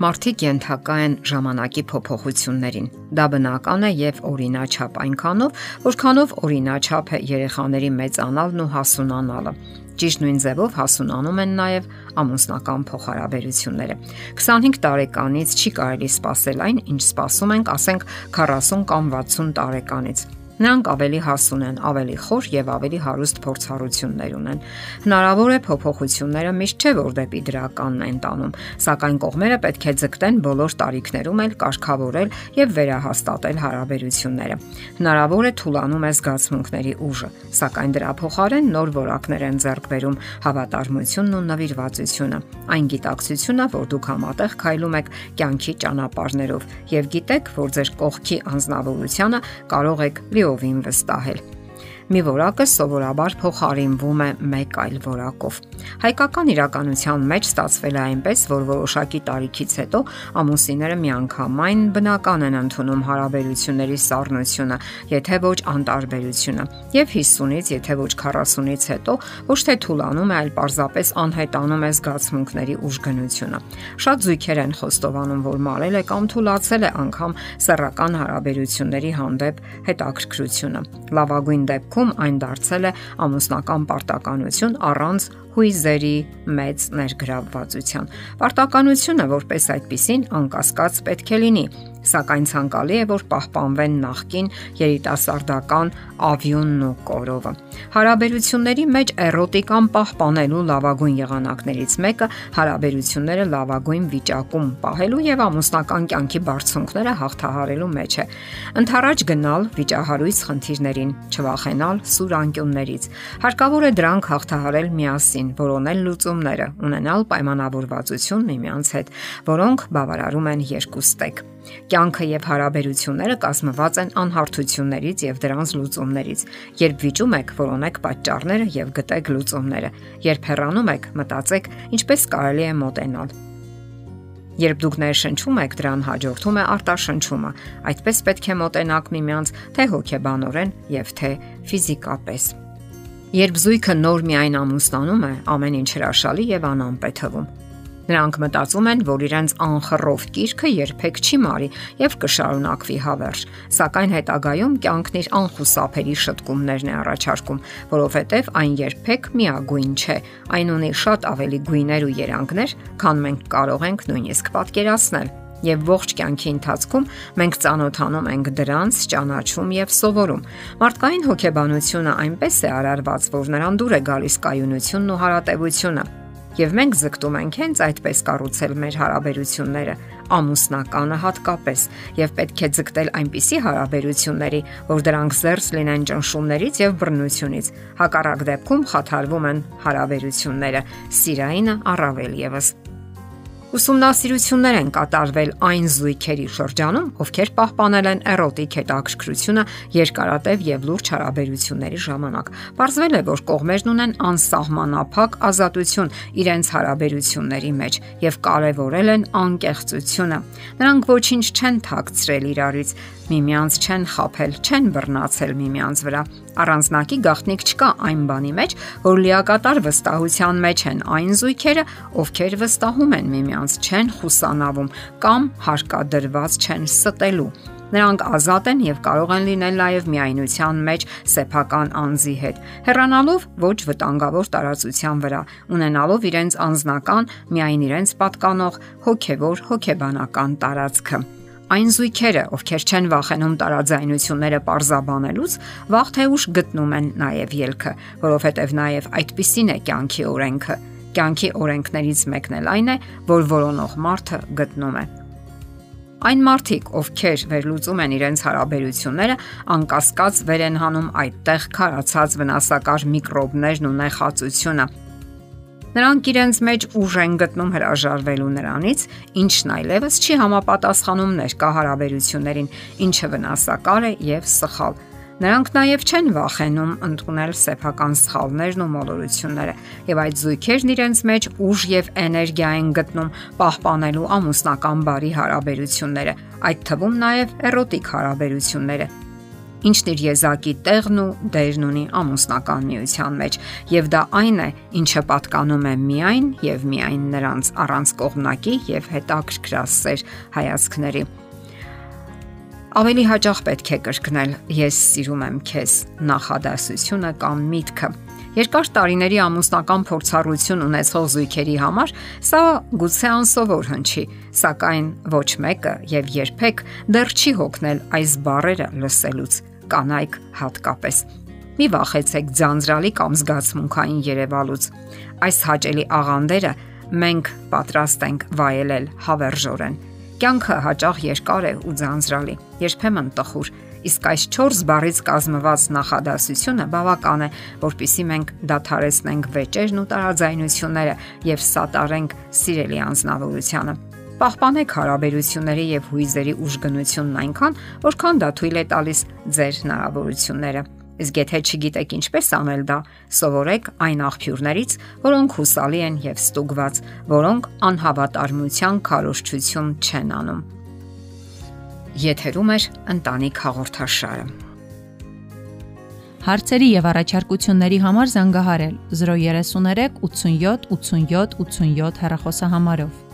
Մարդիկ ենթակա են ժամանակի փոփոխություններին։ Դա բնական է եւ օրինաչափ այնքանով, որքանով օրինաչափ է երեխաների մեծանալն ու հասունանալը։ Ճիշտ նույն ձևով հասունանում են նաև ամուսնական փոխհարաբերությունները։ 25 տարեկանից չի կարելի սпасել այն, ինչ սпасում ենք, ասենք 40 կամ 60 տարեկանից։ Նրանք ավելի հասուն են, ավելի խոր եւ ավելի հարուստ փորձառություններ ունեն։ Հնարավոր է փոփոխությունները միշտ չէ որ դեպի դրականն են տանում, սակայն կողմերը պետք է ձգտեն բոլոր տարիքներում էլ կարգավորել եւ վերահաստատել հարաբերությունները։ Հնարավոր է թուլանում է զգացմունքների ուժը, սակայն դրա փոխարեն նոր որակներ են ձեռք բերում հավատարմությունն ու նվիրվածությունը։ Այն գիտակցությունը, որ դուք համատեղ քայլում եք կյանքի ճանապարհներով եւ գիտեք, որ ձեր կողքի անznավորությունը կարող եք լիո լիովին վստահել մի որակը սովորաբար փոխարինվում է մեկ այլ որակով։ Հայկական իրականության մեջ ստացվել է այնպես, որ որոշակի տարիքից հետո ամուսինները միանգամայն բնական են ընդունում հարաբերությունների սառնությունը, եթե ոչ անտարբերությունը, եւ 50-ից, եթե ոչ 40-ից հետո ոչ թե թուլանում է, այլ պարզապես անհետանում է զգացմունքների ուժգնությունը։ Շատ զույգեր են խոստովանում, որ մարել է կամ թուլացել է անգամ սեռական հարաբերությունների հանդեպ հետաքրքրությունը։ Լավագույն դեպքում դեպքում այն դարձել է ամուսնական պարտականություն առանց հույզերի մեծ ներգրավվածության։ Պարտականությունը որպես այդպիսին անկասկած պետք է լինի, սակայն ցանկալի է որ պահպանվեն նախքին երիտասարդական ավյունն ու կորովը։ Հարաբերությունների մեջ էրոտիկան պահպանելու լավագույն եղանակներից մեկը հարաբերությունները լավագույն վիճակում պահելու եւ ամուսնական կյանքի բարձունքները հաղթահարելու մեջ է։ Ընթառաջ գնալ վիճահարույց խնդիրներին, չվախենալ սուր անկյուններից։ Հարկավոր է դրանք հաղթահարել միասին, որոնել լուծումները, ունենալ պայմանավորվածություն միմյանց հետ, որոնք բավարարում են երկուստեք։ Կյանքը եւ հարաբերությունները կազմված են անհարթություններից եւ դրանց լուծումներից։ Երբ վիճում եք, որոնեք պատճառները եւ գտեք լուծումները։ Երբ հեռանում եք, մտածեք, ինչպես կարելի է մոտենալ։ Երբ դուք ներշնչում եք, դրան հաջորդում է արտաշնչումը։ Այդպես պետք է մոտենաք միմյանց թե հոգեբանորեն եւ թե ֆիզիկապես։ Երբ զույգը նոր միայն ամուսնանում է, ամեն ինչ հրաշալի եւ անամպ է թվում։ Նրանք մտածում են, որ իրենց անխռով կիրքը երբեք չի մարի եւ կշարունակվի հավերժ, սակայն հետագայում կյանքն իր անխուսափելի շտկումներն է առաջարկում, որովհետեւ այն երբեք միագույն չէ։ Այն ունի շատ ավելի գույներ ու երանգներ, քան մենք կարող ենք նույնիսկ պատկերացնել եւ ողջ կյանքի ընթացքում մենք ծանոթանում ենք դրանց, ճանաչում եւ սովորում։ Մարդկային հոգեբանությունը այնպես է արարված, որ նրան դուր է գալիս կայունությունն ու հարատեվությունը եւ մենք զգտում ենք հենց այդպես կառուցել մեր հարաբերությունները, ամուսնականը հատկապես, եւ պետք է ձգտել այնպիսի հարաբերությունների, որ դրանք զերծ լինեն ճնշումներից եւ բռնությունից։ Հակառակ դեպքում խաթարվում են հարաբերությունները, սիրայինը առավել եւս։ Ուսումնասիրություններ են կատարվել այն զույգերի շրջանում, ովքեր պահպանել են էրոտիկ հետաքրքրությունը երկարատև եւ լուրջ հարաբերությունների ժամանակ։ Պարզվել է, որ կողմերն ունեն անսահմանափակ ազատություն իրենց հարաբերությունների մեջ եւ կարեւորել են անկեղծությունը։ Նրանք ոչինչ չեն թաքցրել իրարից, միմյանց չեն խაფել, չեն բռնացել միմյանց վրա։ Առանձնակի գաղտնիք չկա այն բանի մեջ, որ լիակատար վստահության մեջ են այն զույգերը, ովքեր վստահում են միմյանց, չեն խուսանավում կամ հարկադրված չեն ստելու։ Նրանք ազատ են եւ կարող են լինել նաեւ միայնության մեջ սեփական անձի հետ, հեռանալով ոչ վտանգավոր տարածության վրա, ունենալով իրենց անձնական, միայն իրենց պատկանող հոգեվոր հոգեբանական տարածքը։ Այն զույգերը, ովքեր չեն վախենում տարաձայնությունները parzabanելուց, վաղ թե ուշ գտնում են նաև ելքը, որովհետև նաև այդպիսին է կյանքի օրենքը։ Կյանքի օրենքներից մեկն էլ այն է, որ որոնող մարդը գտնում է։ Այն մարդիկ, ովքեր վերլուծում են իրենց հարաբերությունները, անկասկած վեր են հանում այդտեղ քարացած վնասակար միկրոբներն ու նեղացությունը, Նրանք իրենց մեջ ուժ են գտնում հրաժարվելու նրանից, ինչն այլևս չի համապատասխանում ներկա հարաբերություններին, ինչը վնասակար է եւ սխալ։ Նրանք նաև չեն վախենում ընդունել սեփական սխալներն ու մոլորությունները, եւ այդ զույգերն իրենց մեջ ուժ եւ էներգիա են գտնում պահպանելու ամուսնական բարի հարաբերությունները, այդ թվում նաև էրոտիկ հարաբերությունները։ ինչն իր եզակի տեղն ու դերն ունի ամուսնական միության մեջ, եւ դա այն է, ինչը պատկանում է միայն եւ միայն նրանց առանց կողմնակի եւ հետաքրքրասեր հայացքների։ Ավելի հաճախ պետք է կրկնել ես սիրում եմ քեզ նախադասությունը կամ միտքը Երկար տարիների ամուսնական փորձառություն ունեցող զույգերի համար սա գուցե անսովոր հնչի, սակայն ոչ մեկը եւ երբեք դեռ չի հոգնել այս բառերը լսելուց կանայք հատկապես։ Մի վախեցեք ձանձրալի կամ զգացմունքային երևալուց։ Այս հաճելի աղանդերը մենք պատրաստ ենք վայելել հավերժորեն։ Կյանքը հաճախ երկար է ու ձանձրալի, երբեմն տխուր, իսկ այս 4 բառից կազմված նախադասությունը բավական է, որpիսի մենք դադարեցնենք վեճերն ու տարաձայնությունները եւ սատարենք սիրելի անznավորությունը պահպանեք հարաբերությունների եւ հույզերի ուժգնությունն այնքան, որքան դա թույլ է տալիս ձեր հնարավորությունները։ Իսկ եթե չգիտեք ինչպես անել դա, սովորեք այն աղբյուրներից, որոնք հուսալի են եւ ստուգված, որոնք անհավատարմության քարոշչություն չեն անում։ Եթերում է ընտանիք հաղորդաշարը։ Հարցերի եւ առաջարկությունների համար զանգահարել 033 87 87 87 հեռախոսահամարով։